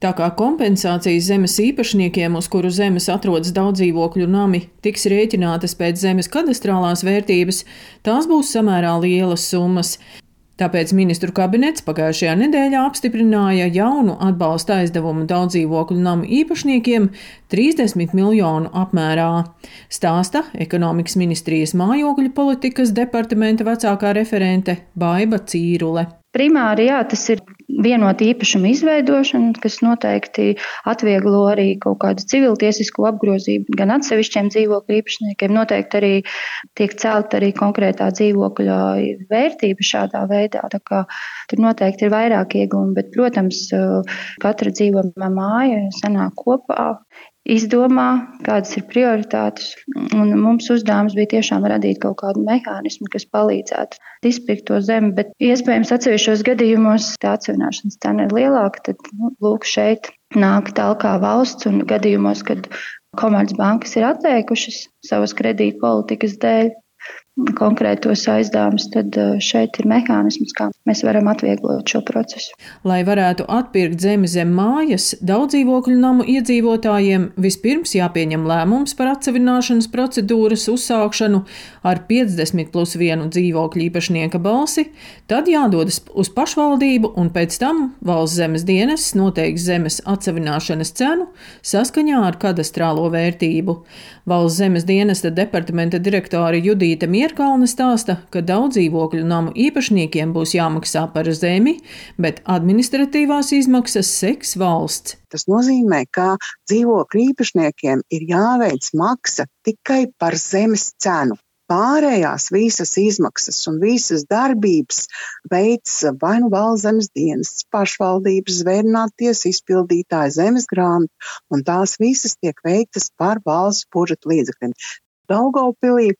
Tā kā kompensācijas zemes īpašniekiem, uz kuru zemes atrodas daudz dzīvokļu nami, tiks rēķinātas pēc zemes kadastrālās vērtības, tās būs samērā lielas summas. Tāpēc ministru kabinets pagājušajā nedēļā apstiprināja jaunu atbalsta aizdevumu daudz dzīvokļu namu īpašniekiem 30 miljonu apmērā. Stāsta ekonomikas ministrijas mājokļu politikas departamenta vecākā referente Baiba Cīrule. Primāri jā, tas ir vienota īpašuma izveidošana, kas noteikti atvieglo arī kaut kādu civiltiesisko apgrozību gan atsevišķiem dzīvokļu īpašniekiem. Noteikti arī tiek celt arī konkrētā dzīvokļa vērtība šādā veidā. Tā kā tur noteikti ir vairāk iegūmi, bet, protams, katra dzīvojamā māja sanāk kopā izdomā, kādas ir prioritātes. Un mums uzdevums bija tiešām radīt kaut kādu mehānismu, kas palīdzētu izpirkt to zemi. Bet iespējams, atsevišķos gadījumos tā atsevināšanas cena ir lielāka. Tad nu, lūk, šeit nāk tālāk valsts un gadījumos, kad komercbankas ir atteikušas savas kredīta politikas dēļ konkrētos aizdevumus, tad uh, šeit ir mehānisms, kā mēs varam atvieglot šo procesu. Lai varētu atpirkt zemi zem mājas, daudz dzīvokļu namu iedzīvotājiem vispirms jāpieņem lēmums par atsevināšanas procedūras uzsākšanu ar 50 plus 1 dzīvokļu īpašnieka balsi, tad jādodas uz pašvaldību un pēc tam valsts zemes dienas noteiks zemes atsevināšanas cenu saskaņā ar kadastrālo vērtību. Valsts zemes dienesta departamenta direktore Judīta Miera Mierkalne stāsta, ka daudz dzīvokļu namu īpašniekiem būs jāmaksā par zemi, bet administratīvās izmaksas seks valsts. Tas nozīmē, ka dzīvokļu īpašniekiem ir jāveic maksa tikai par zemes cenu. Pārējās visas izmaksas un visas darbības veids vai nu valsts zemes dienas, pašvaldības, zvērnāties, izpildītāja zemes grāmata, un tās visas tiek veiktas par valsts budžeta līdzekļiem. Daugaupilī.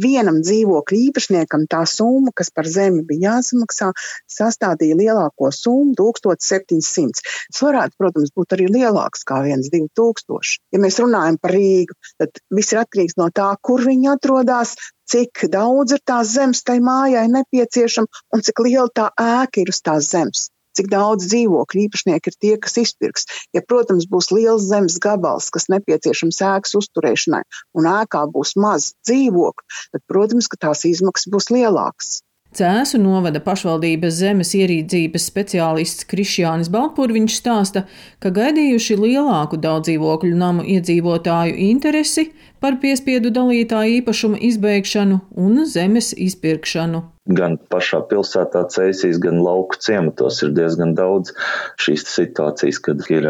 Vienam dzīvokļu īpašniekam tā summa, kas par zemi bija jāsamaksā, sastādīja lielāko summu - 1700. Tas varētu, protams, būt arī lielāks kā 1-2000. Ja mēs runājam par Rīgu, tad viss ir atkarīgs no tā, kur viņi atrodas, cik daudz ir tās zemes tai mājai nepieciešama un cik liela tā ēka ir uz tās zemes cik daudz dzīvokļu īpašnieki ir tie, kas izpirks. Ja, protams, būs liels zemes gabals, kas nepieciešams ēkas uzturēšanai, un ēkā būs maz dzīvokļu, tad, protams, tās izmaksas būs lielākas. Cēsu novada pašvaldības zemes ierīdzības speciālists Krišjānis Baltpurviņš stāsta, ka gaidījuši lielāku daudzdzīvokļu namu iedzīvotāju interesi par piespiedu dalītāju īpašumu izbeigšanu un zemes izpirkšanu gan pašā pilsētā cēsīs, gan lauku ciematos ir diezgan daudz šīs situācijas, kad ir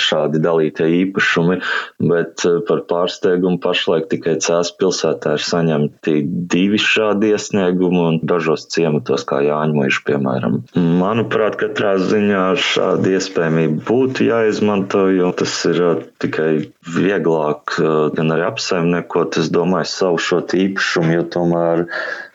šādi dalītie īpašumi, bet par pārsteigumu pašlaik tikai cēs pilsētā ir saņemti divi šādi iesniegumi un dažos ciematos, kā Jāņmuiši, piemēram. Manuprāt, katrā ziņā šāda iespējamība būtu jāizmanto, jo tas ir tikai vieglāk gan arī apsaimniekot, es domāju, savu šo īpašumu, jo tomēr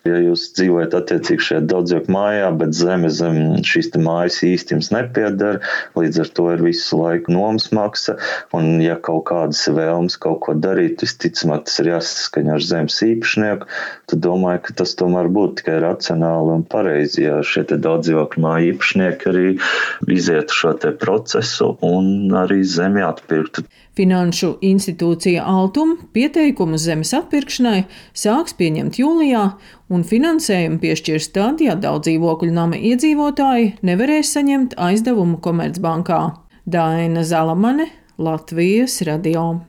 Ja jūs dzīvojat attiecīgi šajā daudzdzīvokļu mājā, bet zeme zem šīs mājas īsti jums nepieder, līdz ar to ir visu laiku nomas maksa, un ja kaut kādas vēlmes kaut ko darīt, visticamāk tas ir jāsaskaņo ar zemes īpašnieku, tad domāju, ka tas tomēr būtu tikai racionāli un pareizi, ja šie daudzdzīvokļu māju īpašnieki arī izietu šo procesu un arī zemi atpirktu. Finanšu institūcija Altum pieteikumu zemes atpirkšanai sāks pieņemt jūlijā, un finansējumu piešķirs tad, ja daudz dzīvokļu nama iedzīvotāji nevarēs saņemt aizdevumu Komercbankā. Daina Zalamane, Latvijas radio.